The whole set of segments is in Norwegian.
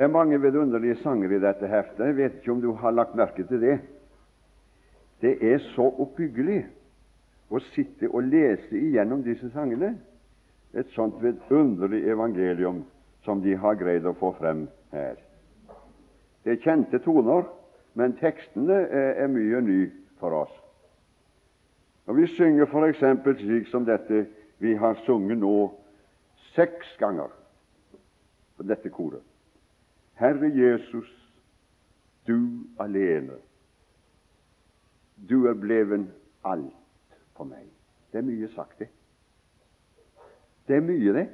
Det er mange vidunderlige sanger i dette heftet. Jeg vet ikke om du har lagt merke til det. Det er så oppbyggelig å sitte og lese igjennom disse sangene. Et sånt vidunderlig evangelium som de har greid å få frem her. Det er kjente toner, men tekstene er, mye ny for oss. Og Vi synger f.eks. slik som dette vi har sunget nå seks ganger på dette koret. Herre Jesus, du alene, du er bleven alt for meg. Det er mye sagt, det. Det er mye, det.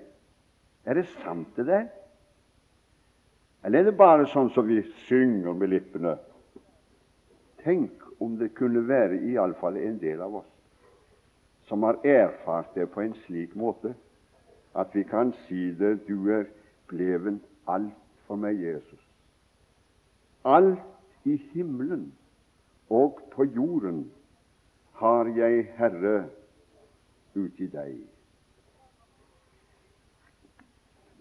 Er det sant, det der? Eller er det bare sånn som vi synger med lippene? Tenk om det kunne være iallfall en del av oss som har erfart det på en slik måte at vi kan si det du er bleven alt for meg, Jesus. Alt i himmelen og på jorden har jeg, Herre, uti deg.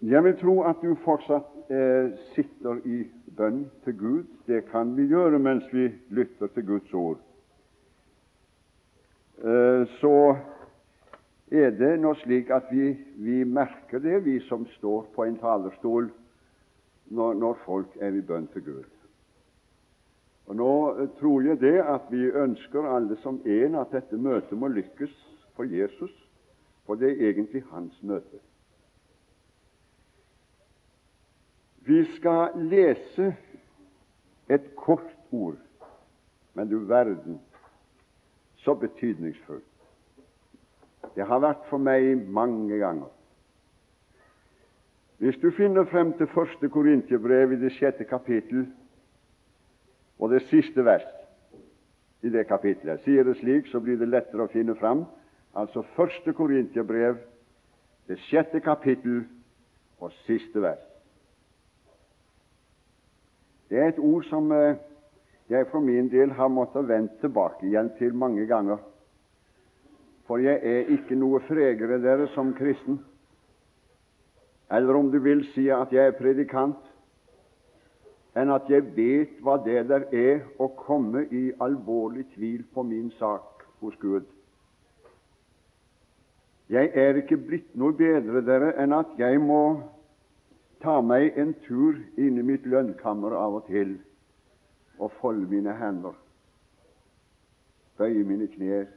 Jeg vil tro at du fortsatt eh, sitter i bønn til Gud. Det kan vi gjøre mens vi lytter til Guds ord. Eh, så er det nå slik at vi, vi, merker det, vi som står på en talerstol, når, når folk er i bønn til Gud. Og Nå eh, tror jeg det at vi ønsker alle som én at dette møtet må lykkes for Jesus, for det er egentlig hans møte. Vi skal lese et kort ord, men du verden, så betydningsfullt. Det har vært for meg mange ganger. Hvis du finner frem til første Korintiebrev i det sjette kapittel og det siste vers i det kapittelet, sier det slik, så blir det lettere å finne fram. Altså første Korintiebrev, det sjette kapittel og siste vers. Det er et ord som eh, jeg for min del har måttet vende tilbake igjen til mange ganger. For jeg er ikke noe fregere dere som kristen, eller om du vil si at jeg er predikant, enn at jeg vet hva det der er å komme i alvorlig tvil på min sak hos Gud. Jeg er ikke blitt noe bedre dere enn at jeg må ta meg en tur inn i mitt lønnkammer av og til og folde mine hender, bøye mine knær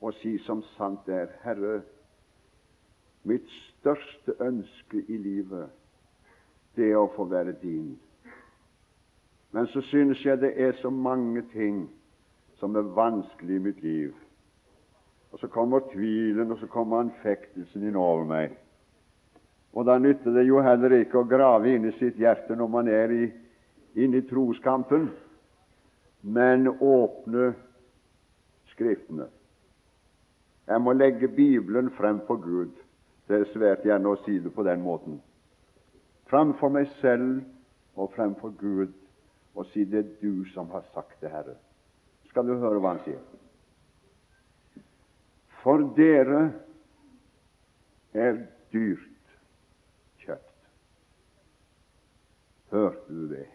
og si som sant er, Herre, mitt største ønske i livet, det er å få være din. Men så synes jeg det er så mange ting som er vanskelig i mitt liv. Og så kommer tvilen, og så kommer anfektelsen innover meg. Og da nytter det jo heller ikke å grave inn i sitt hjerte når man er inne i troskampen, men åpne Skriftene. Jeg må legge Bibelen frem for Gud. Det er svært gjerne å si det på den måten. Framfor meg selv og fremfor Gud og si det er du som har sagt det, Herre. Skal du høre hva han sier? For dere er dyrt kjøpt. Hørte du det?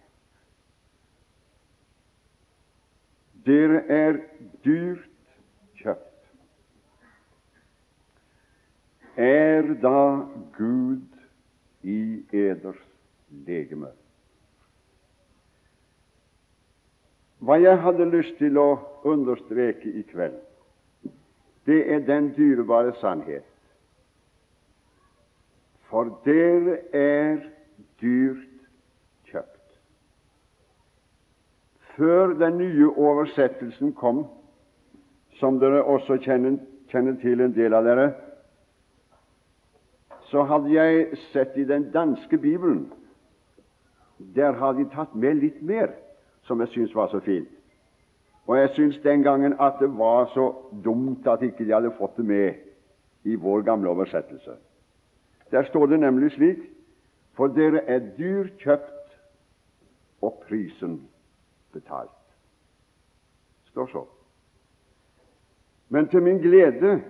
Dere er dyrt kjøpt. Er da Gud i eders legeme? Hva jeg hadde lyst til å understreke i kveld, det er den dyrebare sannhet. For dere er dyrt kjøpt. før den nye oversettelsen kom, som dere også kjenner, kjenner til en del av dere, så hadde jeg sett i den danske bibelen Der har de tatt med litt mer som jeg syns var så fint. Og jeg syns den gangen at det var så dumt at ikke de hadde fått det med i vår gamle oversettelse. Der står det nemlig slik For dere er dyr kjøpt, og prisen betalt. Det står så. Men til min glede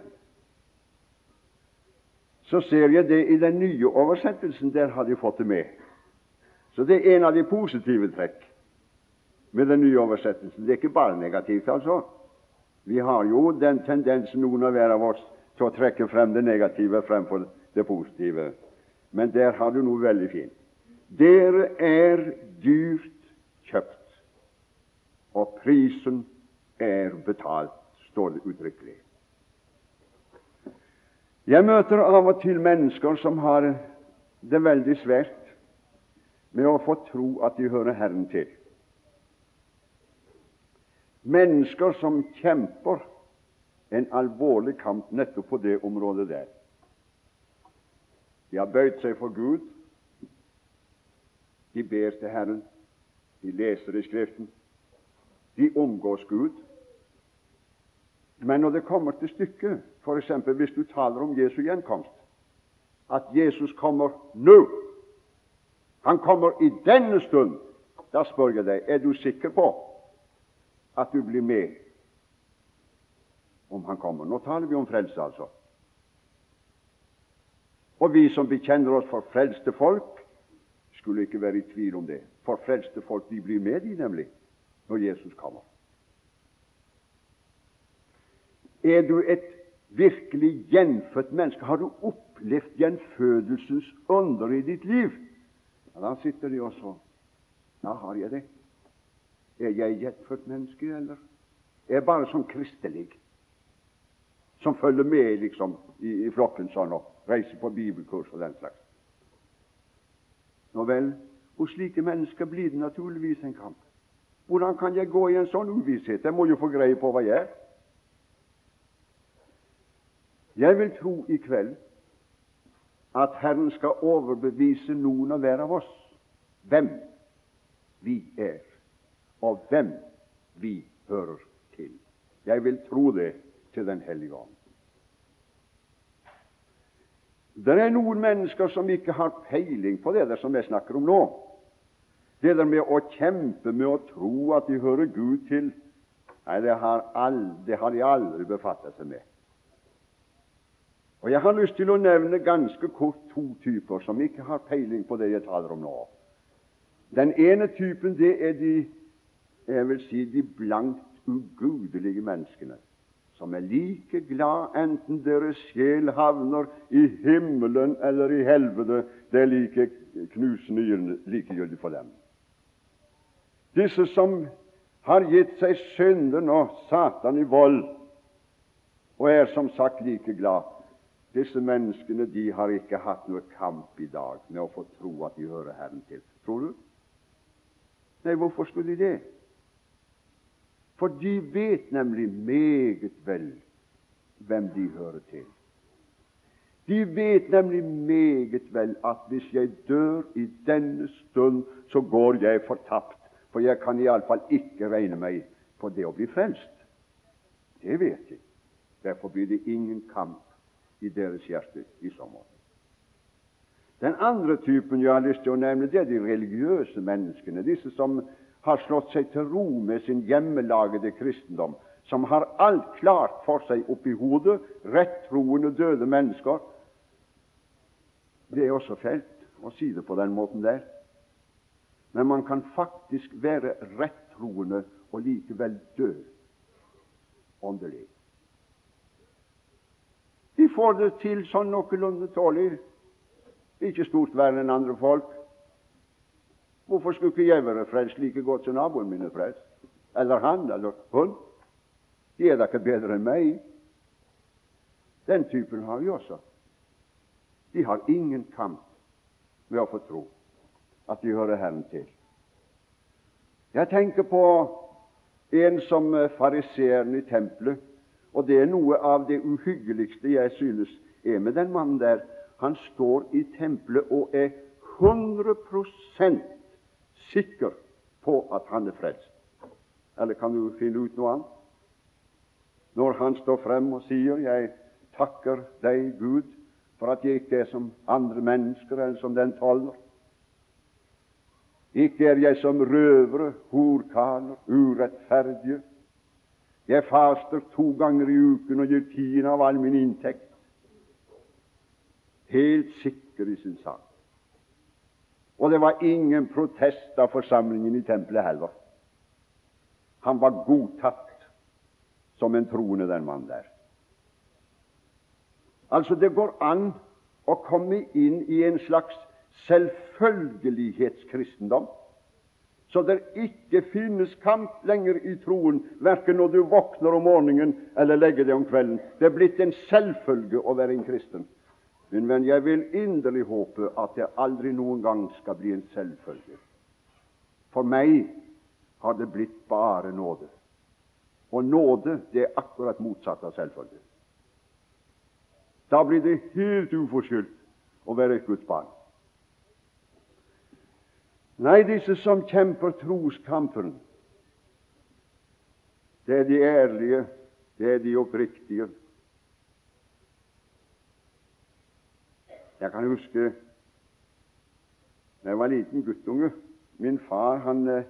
så ser jeg det i den nye oversettelsen. Der har de fått det med. Så det er en av de positive trekk med den nye oversettelsen. Det er ikke bare negativt, altså. Vi har jo den tendensen, noen av hver av oss, til å trekke frem det negative fremfor det positive. Men der har du noe veldig fint. Dere er dyrt kjøpt, og prisen er betalt, står det uttrykkelig. Jeg møter av og til mennesker som har det veldig svært med å få tro at de hører Herren til. Mennesker som kjemper en alvorlig kamp nettopp på det området der. De har bøyd seg for Gud. De ber til Herren. De leser i Skriften. De omgås Gud. Men når det kommer til stykket, f.eks. hvis du taler om Jesu gjenkomst, at Jesus kommer nå Han kommer i denne stund. Da spør jeg deg er du sikker på at du blir med om han kommer. Nå taler vi om frelse, altså. Og vi som bekjenner oss for frelste folk, skulle ikke være i tvil om det. For frelste folk de blir med, de nemlig, når Jesus kommer. Er du et virkelig gjenfødt menneske? Har du opplevd gjenfødelsens under i ditt liv? Ja, da sitter de også Ja, har jeg det? Er jeg gjenfødt menneske, eller er jeg bare sånn kristelig? Som følger med liksom i, i flokken sånn og reiser på bibelkurs og den slags. Nå vel, hos slike mennesker blir det naturligvis en kamp. Hvordan kan jeg gå i en sånn uvisshet? Jeg må jo få greie på hva jeg er. Jeg vil tro i kveld at Herren skal overbevise noen og hver av oss hvem vi er, og hvem vi hører til. Jeg vil tro det til Den hellige ånd. Det er noen mennesker som ikke har peiling på det der som jeg snakker om nå. Det der med å kjempe med å tro at de hører Gud til, nei, det har, aldri, det har de aldri befattet seg med. Og Jeg har lyst til å nevne ganske kort to typer som ikke har peiling på det jeg taler om nå. Den ene typen det er de jeg vil si, de blankt ugudelige menneskene, som er like glad enten deres sjel havner i himmelen eller i helvete. Det er like knusende likegyldig for dem. Disse som har gitt seg synden og Satan i vold, og er som sagt like glad disse menneskene de har ikke hatt noe kamp i dag med å få tro at de hører Herren til. Tror du? Nei, hvorfor skulle de det? For de vet nemlig meget vel hvem de hører til. De vet nemlig meget vel at hvis jeg dør i denne stund, så går jeg fortapt, for jeg kan iallfall ikke regne meg på det å bli frelst. Det vet de. Derfor blir det ingen kamp i deres hjerte i så måte. Den andre typen jeg har lyst til å nevne, det er de religiøse menneskene. Disse som har slått seg til ro med sin hjemmelagede kristendom, som har alt klart for seg oppi hodet, rettroende, døde mennesker. Det er også fælt å si det på den måten der. Men man kan faktisk være rettroende og likevel dø åndelig. Får det til sånn noenlunde tålelig. Ikke stort verre enn andre folk. Hvorfor skulle ikke jeg være frelst like godt som naboen min er frelst? Eller han eller hun? De er da ikke bedre enn meg. Den typen har vi også. De har ingen kamp med å få tro at de hører Herren til. Jeg tenker på en som fariseeren i tempelet og det er noe av det uhyggeligste jeg synes er med den mannen der. Han står i tempelet og er 100% sikker på at han er frelst. Eller kan du finne ut noe annet? Når han står frem og sier 'Jeg takker deg, Gud, for at jeg ikke er som andre mennesker eller som den tolver'. Ikke er jeg som røvere, horkaler, urettferdige, jeg faster to ganger i uken og gir tiende av all min inntekt. Helt sikker i sin sak. Og det var ingen protest av forsamlingen i tempelet heller. Han var godtatt som en troende, den mannen der. Altså, det går an å komme inn i en slags selvfølgelighetskristendom, så det ikke finnes kamp lenger i troen, verken når du våkner om morgenen eller legger deg om kvelden. Det er blitt en selvfølge å være en kristen. Min venn, jeg vil inderlig håpe at det aldri noen gang skal bli en selvfølge. For meg har det blitt bare nåde. Og nåde, det er akkurat motsatt av selvfølge. Da blir det helt uforskyldt å være et Guds barn. Nei, disse som kjemper troskampen, det er de ærlige, det er de oppriktige. Jeg kan huske da jeg var liten guttunge Min far han, eh,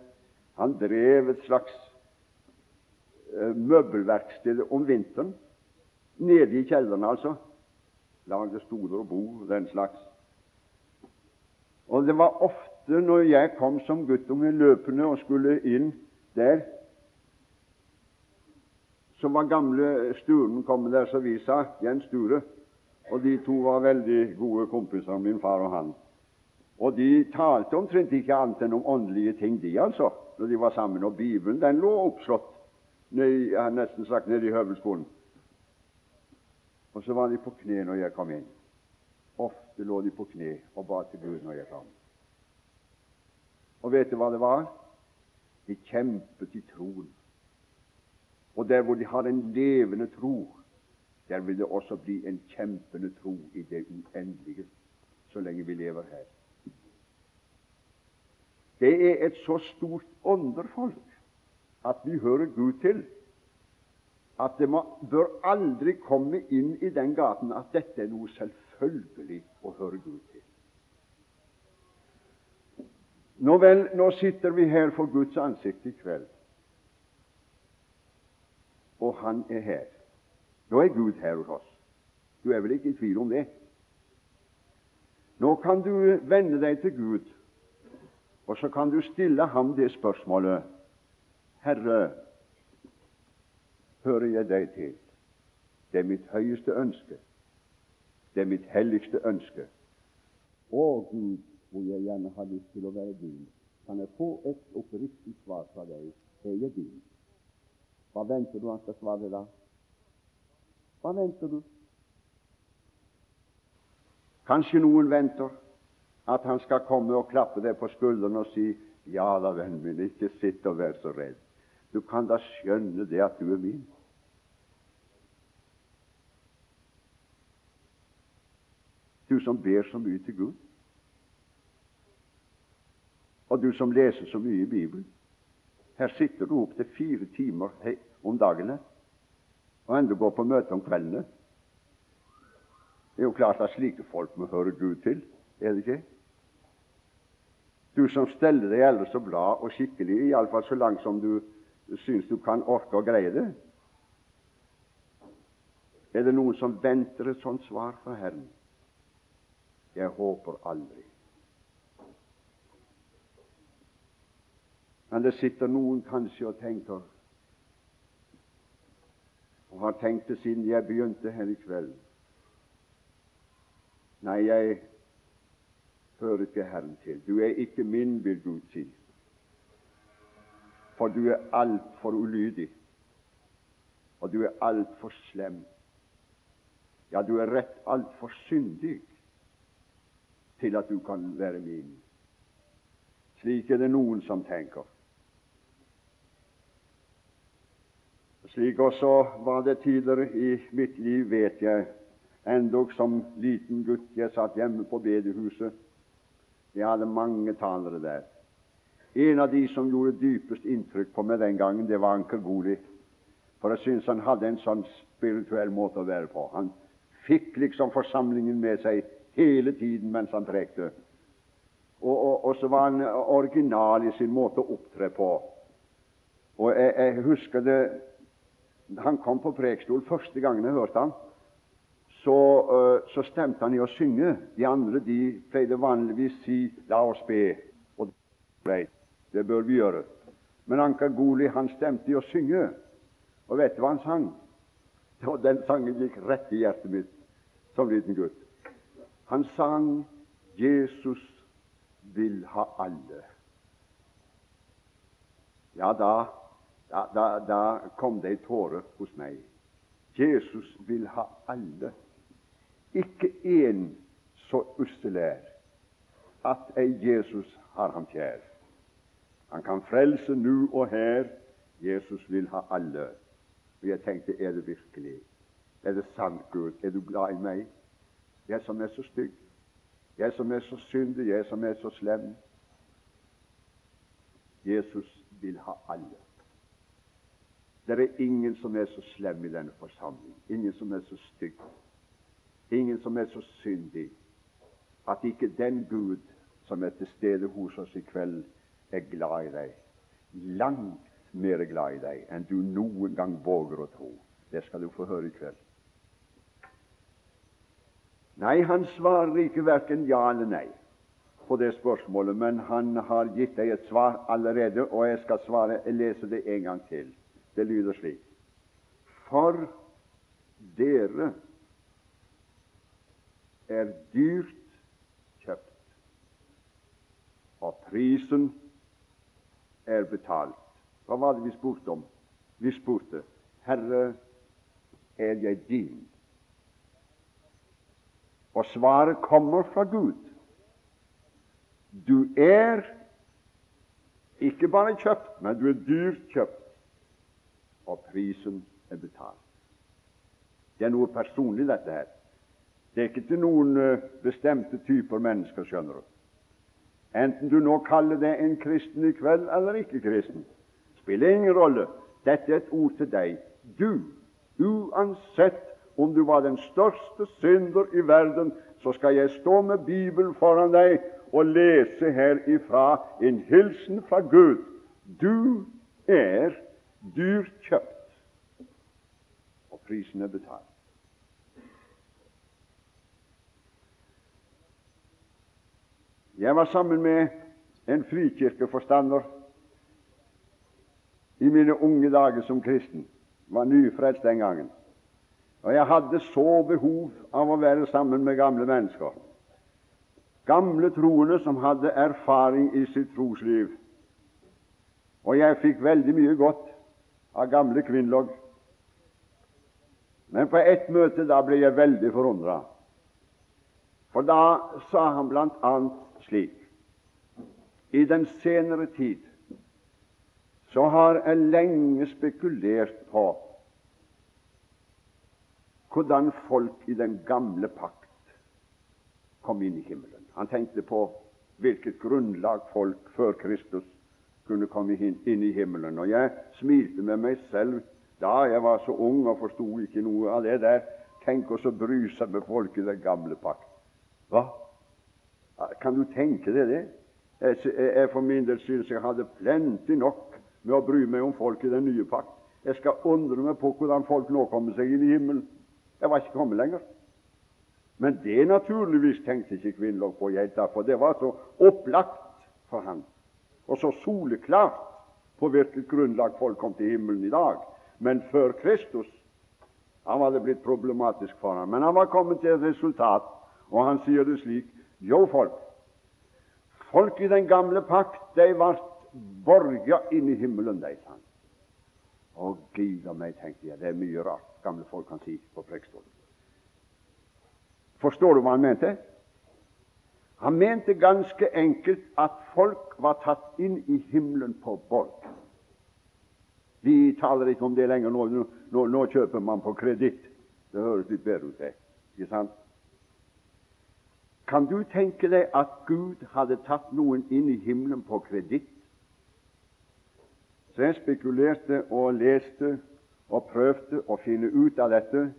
han drev et slags uh, møbelverksted om vinteren. Nede i kjelleren, altså. Lagde stoler og bord og den slags. Og det var ofte når jeg kom som guttunge løpende og skulle inn der, så var gamle Sturen kommet der, så vi sa Jens Sture. Og de to var veldig gode kompiser, min far og han. Og de talte omtrent ikke annet enn om åndelige ting, de altså, når de var sammen. Og Bibelen den lå oppslått ned, jeg har nesten sagt nede i høvelskolen. Og så var de på kne når jeg kom inn. Ofte lå de på kne og ba til Gud når jeg kom. Og vet du hva det var? De kjempet i troen. Og der hvor de har en levende tro, der vil det også bli en kjempende tro i det uendelige så lenge vi lever her. Det er et så stort ånderfolk at vi hører Gud til, at det må, bør aldri komme inn i den gaten at dette er noe selvfølgelig å høre Gud til. Nå vel, nå sitter vi her for Guds ansikt i kveld, og Han er her. Nå er Gud her hos oss. Du er vel ikke i tvil om det? Nå kan du vende deg til Gud, og så kan du stille ham det spørsmålet Herre, hører jeg deg til? Det er mitt høyeste ønske. Det er mitt helligste ønske. Å Gud, hvor jeg gjerne har lyst til å være din. Kan jeg få et oppriktig svar fra deg? Er jeg din? Hva venter du han skal svare da? Hva venter du? Kanskje noen venter at han skal komme og klappe deg på skulderen og si ja da, vennen min, ikke sitt og vær så redd. Du kan da skjønne det at du er min. Du som ber så mye til Gud, og du som leser så mye i Bibelen. Her sitter du opp til fire timer om dagene og enda går på møte om kveldene. Det er jo klart at slike folk må høre Gud til, er det ikke? Du som steller deg ellers så bra og skikkelig, iallfall så langt som du syns du kan orke og greie det. Er det noen som venter et sånt svar fra Herren? Jeg håper aldri. Men det sitter noen kanskje og tenker og har tenkt det siden jeg begynte her i kveld. Nei, jeg hører ikke Herren til. Du er ikke min, vil Gud si. For du er altfor ulydig, og du er altfor slem. Ja, du er rett altfor syndig til at du kan være min. Slik er det noen som tenker. Slik også var det tidligere i mitt liv, vet jeg, endog som liten gutt. Jeg satt hjemme på bedehuset. Jeg hadde mange talere der. En av de som gjorde dypest inntrykk på meg den gangen, det var Anker Goli. For jeg syns han hadde en sånn spirituell måte å være på. Han fikk liksom forsamlingen med seg hele tiden mens han prekte. Og, og, og, så var han original i sin måte å opptre på. Og jeg, jeg husker det han kom på prekestol første gangen jeg hørte han, så, uh, så stemte han i å synge. De andre de pleide vanligvis si 'la oss be'. Og det bør vi gjøre. Men Anker Goli han stemte i å synge. Og vet du hva han sang? Og den sangen gikk rett i hjertet mitt som liten gutt. Han sang 'Jesus vil ha alle'. Ja, da, da, da, da kom det ei tåre hos meg. Jesus vil ha alle. Ikke én så ussel er at ei Jesus har ham kjær. Han kan frelse nu og her. Jesus vil ha alle. Og jeg tenkte, er det virkelig? Er det sant, Gud? Er du glad i meg? Jeg som er så stygg. Jeg som er så syndig. Jeg som er så slem. Jesus vil ha alle. Det er ingen som er så slem i denne forsamling. Ingen som er så stygg. Ingen som er så syndig at ikke den Gud som er til stede hos oss i kveld, er glad i deg. Langt mer glad i deg enn du noen gang våger å tro. Det skal du få høre i kveld. Nei, han svarer ikke verken ja eller nei på det spørsmålet, men han har gitt deg et svar allerede, og jeg skal svare, jeg leser det en gang til. Det lyder slik For dere er dyrt kjøpt, og prisen er betalt. Hva var det vi spurte om? Vi spurte Herre, er jeg din? Og svaret kommer fra Gud. Du er ikke bare kjøpt, men du er dyrt kjøpt, og prisen er betalt. Det er noe personlig, dette her. Det er ikke til noen eh, bestemte typer mennesker, skjønner du. Enten du nå kaller deg en kristen i kveld eller ikke kristen, spiller ingen rolle. Dette er et ord til deg. Du, uansett om du var den største synder i verden, så skal jeg stå med Bibelen foran deg og lese herifra en hilsen fra Gud. Du er dyrt kjøpt, og prisen er betalt. Jeg var sammen med en frikirkeforstander i mine unge dager som kristen. Var nyfrelst den gangen. Og jeg hadde så behov av å være sammen med gamle mennesker. Gamle troende som hadde erfaring i sitt trosliv. Og jeg fikk veldig mye godt av gamle kvinnlogg. Men på ett møte da ble jeg veldig forundra. For da sa han bl.a. slik I den senere tid så har jeg lenge spekulert på hvordan folk i den gamle pakt kom inn i himmelen. Han tenkte på hvilket grunnlag folk før Kristus kunne komme inn i himmelen. Og jeg smilte med meg selv da jeg var så ung og forsto ikke noe av det der. Tenk oss å bry seg med folk i den gamle pakt. Hva? Kan du tenke deg det? Jeg, for min del synes jeg hadde plenty nok med å bry meg om folk i den nye pakt. Jeg skal undre meg på hvordan folk nå kommer seg inn i himmelen. Jeg var ikke kommet lenger. Men det naturligvis tenkte ikke Kvinnlog på, jeg for det var så opplagt for ham, og så soleklart på hvilket grunnlag folk kom til himmelen i dag. Men før Kristus han var det blitt problematisk for ham. Men han var kommet til et resultat, og han sier det slik Jo, folk, folk i den gamle pakt, de ble borga inn i himmelen, de, sa han. Å, gud a meg, tenkte jeg, det er mye rart gamle folk kan si på prekestolen. Forstår du hva han mente? Han mente ganske enkelt at folk var tatt inn i himmelen på borg. Vi taler ikke om det lenger. Nå, nå, nå kjøper man på kreditt. Det høres litt bedre ut. Ikke sant? Kan du tenke deg at Gud hadde tatt noen inn i himmelen på kreditt? Så jeg spekulerte og leste og prøvde å finne ut av dette.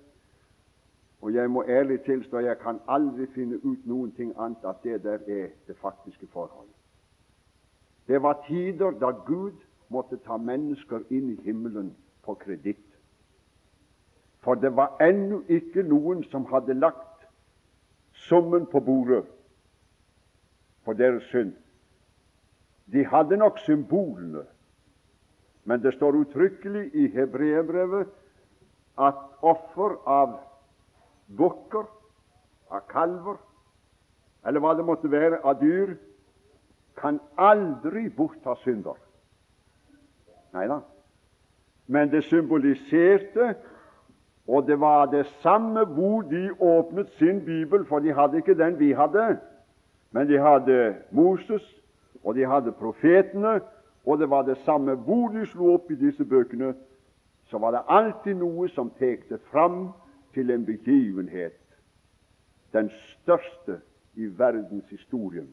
Og jeg må ærlig tilstå jeg kan aldri finne ut noen ting annet at det der er det faktiske forholdet. Det var tider da Gud måtte ta mennesker inn i himmelen på kreditt. For det var ennå ikke noen som hadde lagt summen på bordet for deres synd. De hadde nok symbolene, men det står uttrykkelig i hebreerbrevet at offer av bukker, av kalver, eller hva det måtte være av dyr, kan aldri bortta synder. Nei da. Men det symboliserte, og det var det samme hvor de åpnet sin bibel, for de hadde ikke den vi hadde, men de hadde Moses, og de hadde profetene, og det var det samme hvor de slo opp i disse bøkene, så var det alltid noe som pekte fram til en begivenhet, den største i verdenshistorien.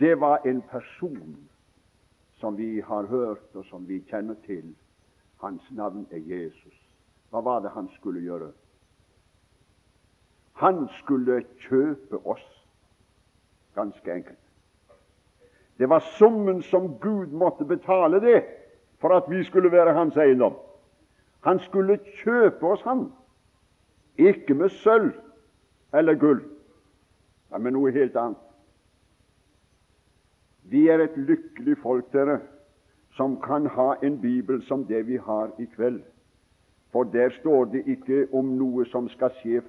Det var en person som vi har hørt, og som vi kjenner til. Hans navn er Jesus. Hva var det han skulle gjøre? Han skulle kjøpe oss, ganske enkelt. Det var summen som Gud måtte betale det for at vi skulle være hans eiendom. Han skulle kjøpe oss, han. Ikke med sølv eller gull, men med noe helt annet. Vi er et lykkelig folk, dere, som kan ha en bibel som det vi har i kveld. For der står det ikke om noe som skal skje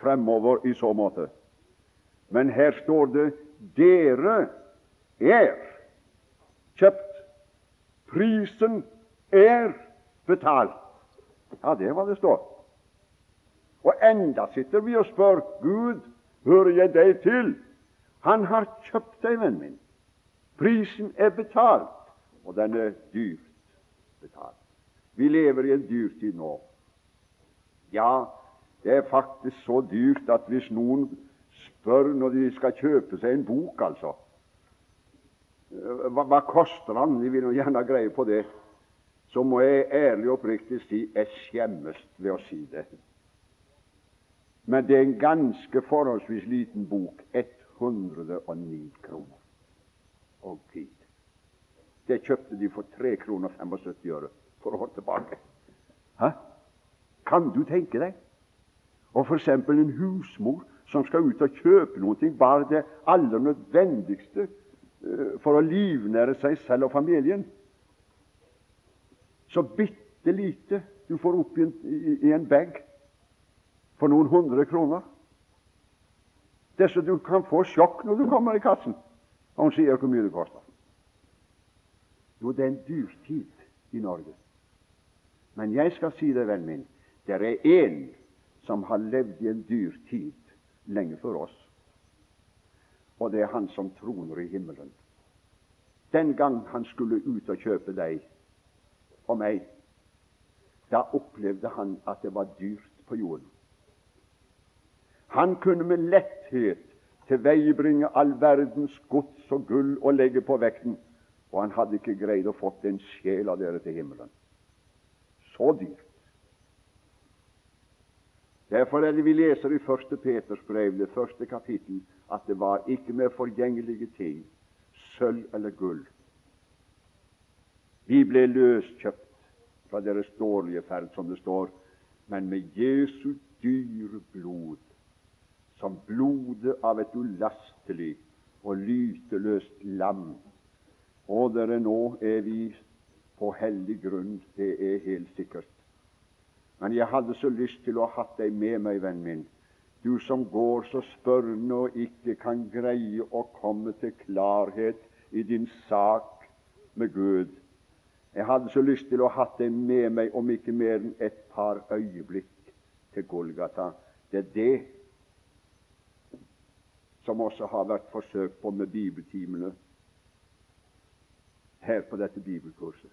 fremover i så måte. Men her står det 'dere er kjøpt'. Prisen er betalt. Ja, det er hva det står. Og enda sitter vi og spør Gud, hører jeg deg til? Han har kjøpt deg, vennen min. Prisen er betalt, og den er dyrt betalt. Vi lever i en dyrtid nå. Ja, det er faktisk så dyrt at hvis noen spør når de skal kjøpe seg en bok, altså Hva, hva koster han? De vil jo gjerne ha greie på det. Så må jeg ærlig og oppriktig si jeg skjemmes ved å si det. Men det er en ganske forholdsvis liten bok. 109 kroner og tid. Det kjøpte de for 3 kroner 75 øre for år tilbake. Hæ? Kan du tenke deg? Og f.eks. en husmor som skal ut og kjøpe noe, bare det aller nødvendigste uh, for å livnære seg selv og familien. Så bitte lite du får opp i en, i, en bag for noen hundre kroner. Det så du kan få sjokk når du kommer i kassen. Og hun sier hvor mye det koster. Jo, det er en dyrtid i Norge. Men jeg skal si det, vennen min, det er én som har levd i en dyrtid lenge før oss. Og det er han som troner i himmelen. Den gang han skulle ut og kjøpe deg og meg, da opplevde han at det var dyrt på jorden. Han kunne med letthet tilveiebringe all verdens gods og gull og legge på vekten, og han hadde ikke greid å fått en sjel av dere til himmelen. Så dyrt. Derfor er det vi leser i 1. Peters brev, det første kapittel, at det var ikke med forgjengelige ting, sølv eller gull. Vi ble løskjøpt fra deres dårlige ferd, som det står, men med Jesu dyre blod som blodet av et ulastelig og lyteløst lam. Og dere, nå er vi på hellig grunn, det er helt sikkert. Men jeg hadde så lyst til å ha hatt deg med meg, vennen min, du som går så spørrende og ikke kan greie å komme til klarhet i din sak med Gud. Jeg hadde så lyst til å ha deg med meg om ikke mer enn et par øyeblikk til Golgata. Det er det som også har vært forsøkt på med bibeltimene her på dette bibelkurset.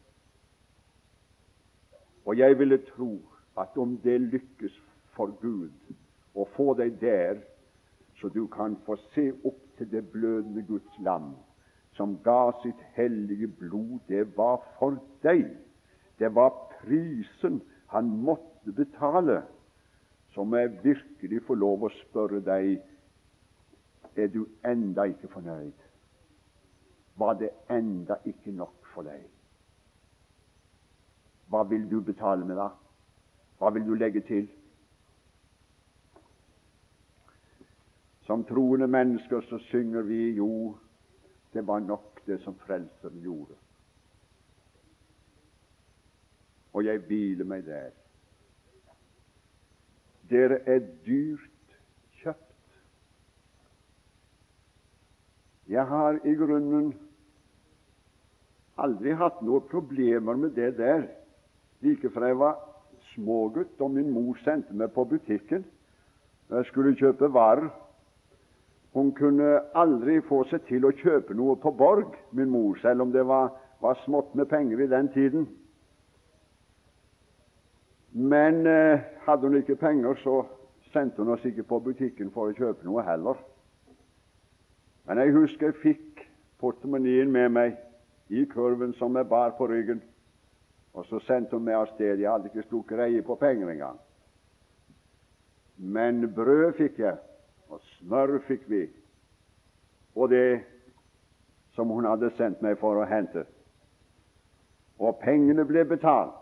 Og jeg ville tro at om det lykkes for Gud å få deg der, så du kan få se opp til det blødende Guds lam, som ga sitt hellige blod, det var for deg. Det var prisen han måtte betale. Så må jeg virkelig få lov å spørre deg er du enda ikke fornøyd? Var det enda ikke nok for deg? Hva vil du betale med, da? Hva vil du legge til? Som troende mennesker så synger vi jo det var nok det som Frelseren gjorde. Og jeg hviler meg der. Dere er dyrt kjøpt. Jeg har i grunnen aldri hatt noen problemer med det der, like fra jeg var smågutt og min mor sendte meg på butikken når jeg skulle kjøpe varer. Hun kunne aldri få seg til å kjøpe noe på Borg, min mor, selv om det var, var smått med penger i den tiden. Men eh, hadde hun ikke penger, så sendte hun oss ikke på butikken for å kjøpe noe heller. Men jeg husker jeg fikk portemoneen med meg i kurven som jeg bar på ryggen. Og så sendte hun meg av sted. Jeg hadde ikke stukket greie på penger engang. Men brød fikk jeg, og smør fikk vi, og det som hun hadde sendt meg for å hente. Og pengene ble betalt.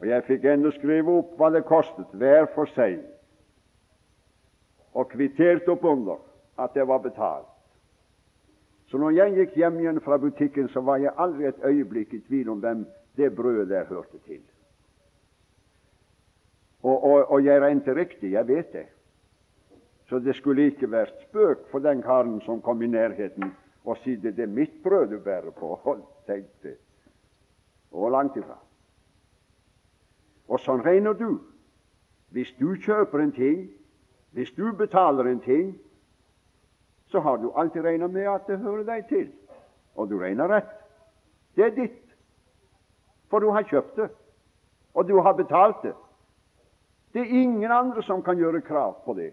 Og jeg fikk ennå skrive opp hva det kostet, hver for seg, og kvittert opp under at det var betalt. Så når jeg gikk hjem igjen fra butikken, så var jeg aldri et øyeblikk i tvil om hvem det brødet der hørte til. Og, og, og jeg regnet riktig, jeg vet det. Så det skulle ikke vært spøk for den karen som kom i nærheten og sier det er mitt brød du bærer på. Og tenkte og langt ifra. Og sånn regner du. Hvis du kjøper en ting, hvis du betaler en ting, så har du alltid regna med at det hører deg til. Og du regner rett. Det er ditt. For du har kjøpt det, og du har betalt det. Det er ingen andre som kan gjøre krav på det.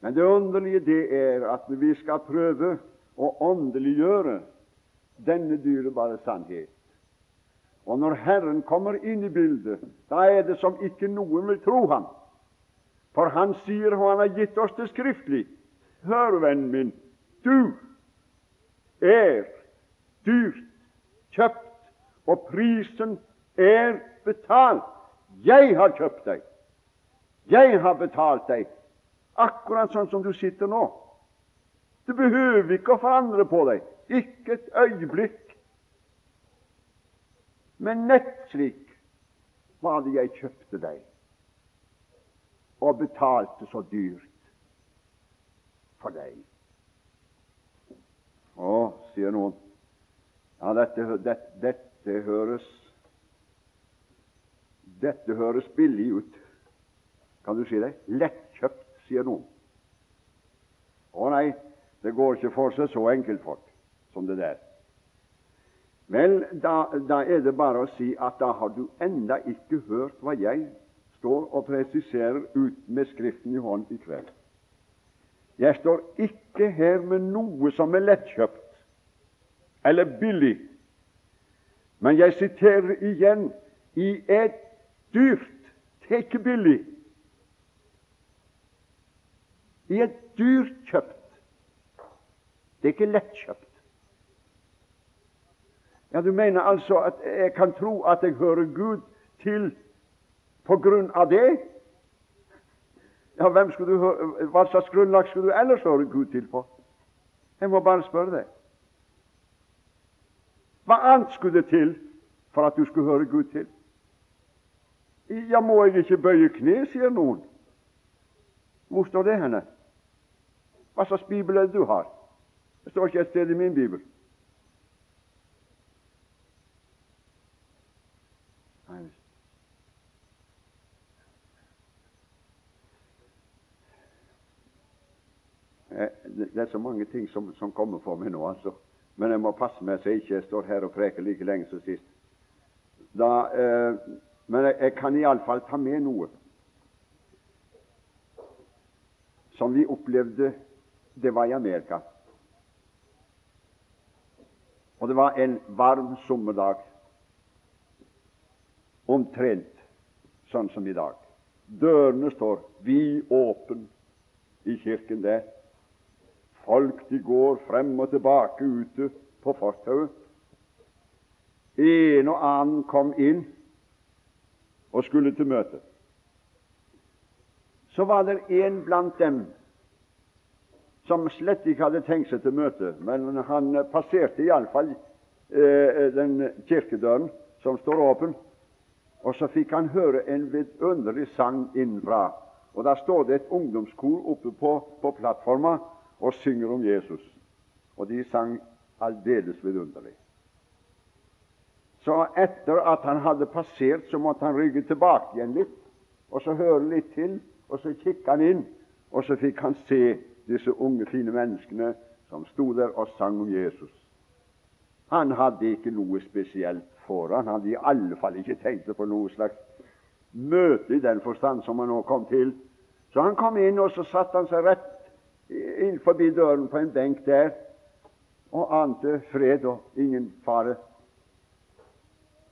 Men det underlige det er at vi skal prøve å åndeliggjøre denne dyrebare sannhet, og når Herren kommer inn i bildet, da er det som ikke noen vil tro ham. For han sier, og han har gitt oss det skriftlig Hør, vennen min, du er dyrt kjøpt, og prisen er betalt. Jeg har kjøpt deg. Jeg har betalt deg, akkurat sånn som du sitter nå. Du behøver ikke å forandre på deg, ikke et øyeblikk. Men nett slik var det jeg kjøpte deg og betalte så dyrt for deg. Å, sier noen, ja, dette, dette, dette høres dette høres billig ut. Kan du si det? Lettkjøpt, sier noen. Å nei, det går ikke for seg så enkelt folk som det der. Vel, da, da, er det bare å si at da har du enda ikke hørt hva jeg står og presiserer ut med Skriften i hånd i kveld. Jeg står ikke her med noe som er lettkjøpt eller billig, men jeg siterer igjen i et dyrt, det er dyrt kjøpt. Det er ikke lettkjøpt. Ja, Du mener altså at jeg kan tro at jeg hører Gud til på grunn av det? Ja, hvem skulle du høre, Hva slags grunnlag skulle du ellers høre Gud til på? Jeg må bare spørre deg. Hva annet skulle det til for at du skulle høre Gud til? Ja, må jeg ikke bøye kne, sier noen. Hvor står det henne? Hva slags bibel er det du har? Det står ikke et sted i min bibel. Det er så mange ting som, som kommer for meg nå, altså. Men jeg må passe meg så jeg ikke står her og preker like lenge som sist. Da, eh, men jeg, jeg kan iallfall ta med noe som vi opplevde Det var i Amerika. Og det var en varm sommerdag, omtrent sånn som i dag. Dørene står vidåpne i kirken der. Folk de går frem og tilbake ute på fortauet. en og annen kom inn og skulle til møte. Så var det en blant dem som slett ikke hadde tenkt seg til møte, men han passerte iallfall eh, den kirkedøren som står åpen, og så fikk han høre en vidunderlig sang innenfra. Og Da står det et ungdomskor oppe på, på plattforma og synger om Jesus. Og de sang aldeles vidunderlig. Så etter at han hadde passert, så måtte han rygge tilbake igjen litt, og så høre litt til, og så kikket han inn, og så fikk han se disse unge, fine menneskene som sto der og sang om Jesus. Han hadde ikke noe spesielt for Han hadde i alle fall ikke tenkt på noe slags møte i den forstand som han nå kom til. Så han kom inn, og så satte han seg rett inn forbi døren på en benk der og ante fred og ingen fare.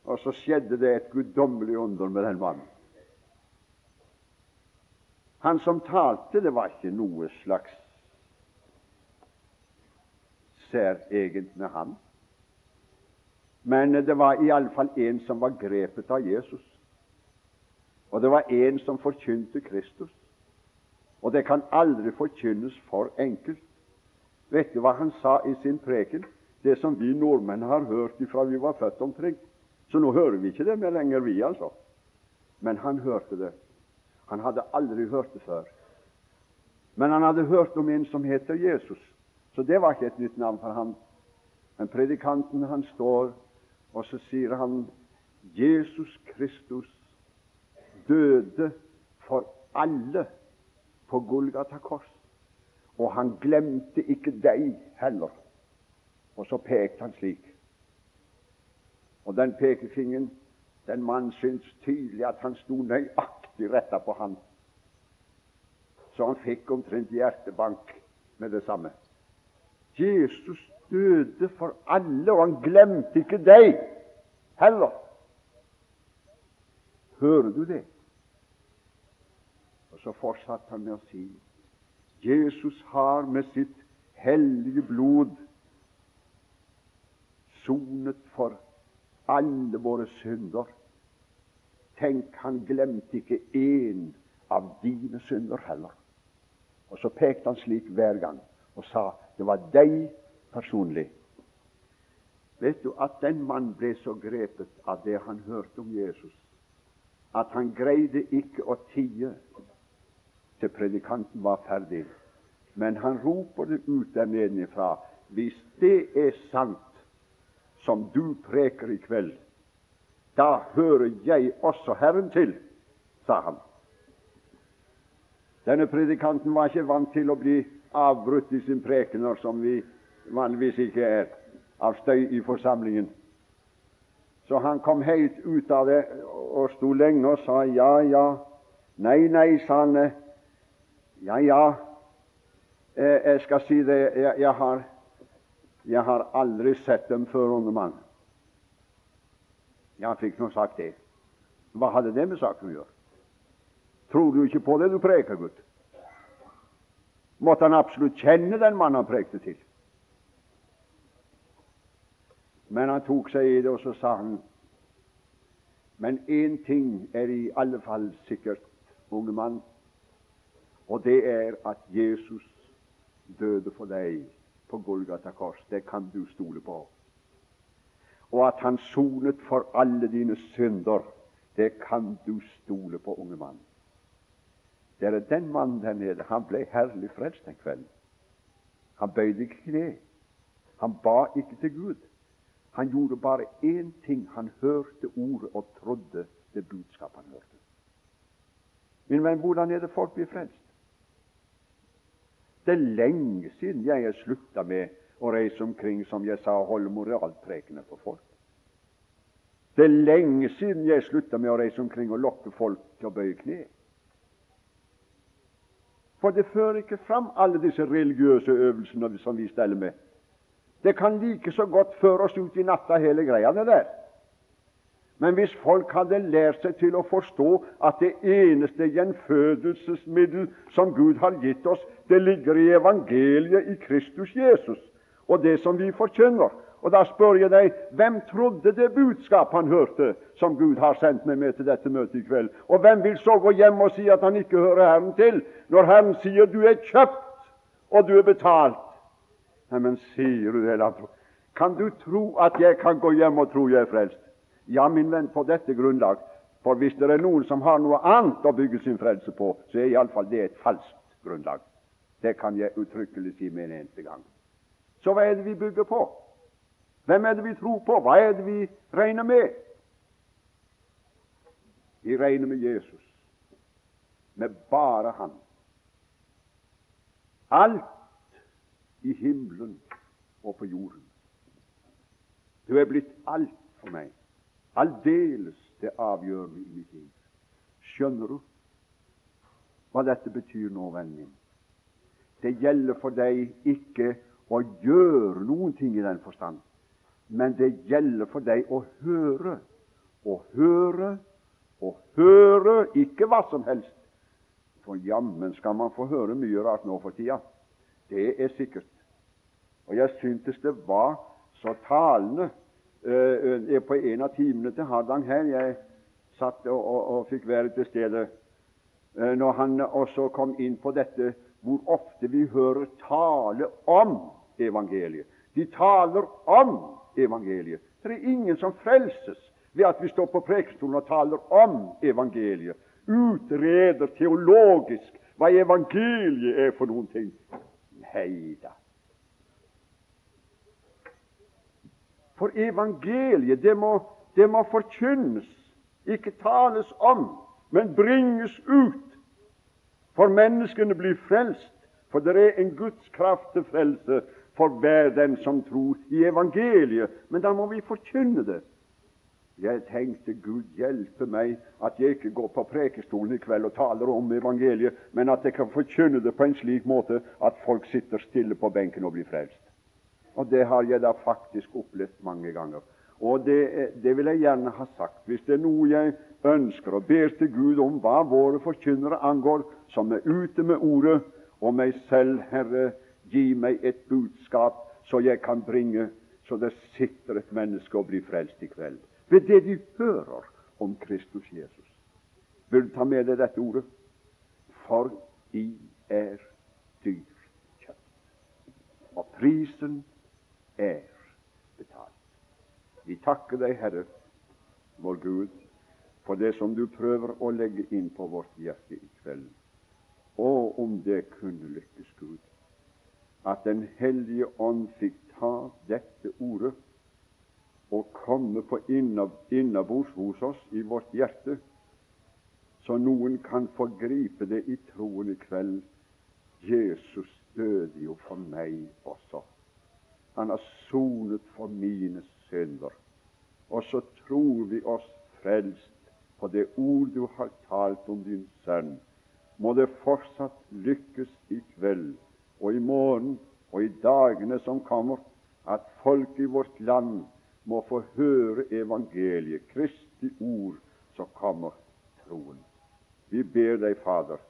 Og så skjedde det et guddommelig under med den mannen. Han som talte, det var ikke noe slags særegent med ham. Men det var iallfall en som var grepet av Jesus. Og det var en som forkynte Kristus. Og det kan aldri forkynnes for enkelt. Vet du hva han sa i sin preken? Det som vi nordmenn har hørt ifra vi var født omtrent. Så nå hører vi ikke det mer lenger, vi, altså. Men han hørte det. Han hadde aldri hørt det før. Men han hadde hørt om en som heter Jesus. Så det var ikke et nytt navn for ham. Men predikanten han står, og så sier han Jesus Kristus døde for alle på Golgata kors. Og han glemte ikke deg heller. Og så pekte han slik. Og den pekefingeren, den mannen syntes tydelig at han sto nøyaktig retta på han. Så han fikk omtrent hjertebank med det samme. Jesus døde for alle, og han glemte ikke deg heller. Hører du det? Og Så fortsatte han med å si Jesus har med sitt hellige blod sonet for alle våre synder. Tenk, han glemte ikke én av dine synder heller. Og så pekte han slik hver gang og sa det var deg personlig. Vet du at den mann ble så grepet av det han hørte om Jesus, at han greide ikke å tie til predikanten var ferdig. Men han roper det ut der nedenifra. Hvis det er sant som du preker i kveld, da hører jeg også Herren til, sa han. Denne predikanten var ikke vant til å bli avbrutt i sin prekener, som vi vanligvis ikke er, av støy i forsamlingen. Så han kom helt ut av det og sto lenge og sa ja, ja. Nei, nei, sa han. Ja, ja, eh, jeg skal si det, jeg, jeg, har, jeg har aldri sett dem før, unge mann. Jeg fikk nå sagt det. Hva hadde det med saken å gjøre? Tror du ikke på det du preker, gutt? Måtte han absolutt kjenne den mannen han prekte til? Men han tok seg i det, og så sa han Men én ting er i alle fall sikkert, unge mann, og det er at Jesus døde for deg på Golgata kors. Det kan du stole på. Og at han sonet for alle dine synder, det kan du stole på, unge mann. Det er den mannen der nede. Han ble herlig frelst den kvelden. Han bøyde ikke kne. Han ba ikke til Gud. Han gjorde bare én ting. Han hørte ordet og trodde det budskapet han hørte. Min venn, hvordan er det folk blir frelst? Det er lenge siden jeg har slutta med å reise omkring som jeg sa, og holde moralprekener for folk. Det er lenge siden jeg slutta med å reise omkring og lokke folk til å bøye kne. For det fører ikke fram alle disse religiøse øvelsene som vi steller med. Det kan like så godt føre oss ut i natta, hele greia det der. Men hvis folk hadde lært seg til å forstå at det eneste gjenfødelsesmiddel som Gud har gitt oss, det ligger i evangeliet i Kristus Jesus, og det som vi forkynner, Og da spør jeg deg, hvem trodde det budskap han hørte, som Gud har sendt meg med til dette møtet i kveld? Og hvem vil så gå hjem og si at han ikke hører Herren til, når Herren sier du er kjøpt og du er betalt? Nei, men sier du det? Kan du tro at jeg kan gå hjem og tro jeg er frelst? Ja, min venn, på dette grunnlag. For hvis det er noen som har noe annet å bygge sin frelse på, så er iallfall det et falskt grunnlag. Det kan jeg uttrykkelig si med en eneste gang. Så hva er det vi bygger på? Hvem er det vi tror på? Hva er det vi regner med? Vi regner med Jesus, med bare Han. Alt i himmelen og på jorden. Du er blitt alt for meg. Aldeles det avgjørende i mitt liv. Skjønner du hva dette betyr nå, vennen min? Det gjelder for deg ikke å gjøre noen ting i den forstand, men det gjelder for deg å høre. Å høre og høre, ikke hva som helst. For jammen skal man få høre mye rart nå for tida. Det er sikkert. Og jeg syntes det var så talende uh, på en av timene til Hardang her. Jeg satt og, og, og fikk være til stede uh, når han også kom inn på dette hvor ofte vi hører tale om evangeliet. De taler om evangeliet. Det er ingen som frelses ved at vi står på prekestolen og taler om evangeliet. Utreder teologisk hva evangeliet er for noen ting. Nei da. For evangeliet, det må, det må forkynnes, ikke tales om, men bringes ut. For menneskene blir frelst, for det er en Guds kraft til frelse for hver den som tror i evangeliet. Men da må vi forkynne det. Jeg tenkte Gud hjelpe meg at jeg ikke går på prekestolen i kveld og taler om evangeliet, men at jeg kan forkynne det på en slik måte at folk sitter stille på benken og blir frelst. Og det har jeg da faktisk opplevd mange ganger. Og det, det, vil jeg gjerne ha sagt. Hvis det er noe jeg ønsker og ber til Gud om hva våre forkynnere angår, som er ute med ordet, og meg selv, Herre, gi meg et budskap så jeg kan bringe, så det sitter et menneske og blir frelst i kveld. Ved det de hører om Kristus Jesus. Vil du ta med deg dette ordet? For I er dyr kjøtt. Og prisen er betalt. Vi takker deg, Herre, vår Gud, for det som du prøver å legge inn på vårt hjerte i kveld. Og om det kunne lykkes, Gud, at Den hellige ånd fikk ta dette ordet og komme på innabords hos oss i vårt hjerte, så noen kan få gripe det i troen i kveld. Jesus døde jo for meg også. Han har sonet for mine synder. Og så tror vi oss frelst på det ord du har talt om din sønn. Må det fortsatt lykkes i kveld og i morgen og i dagene som kommer, at folk i vårt land må få høre evangeliet, Kristi ord, så kommer troen. Vi ber deg, Fader,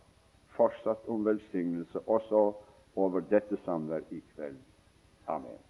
fortsatt om velsignelse også over dette samvær i kveld. Amen.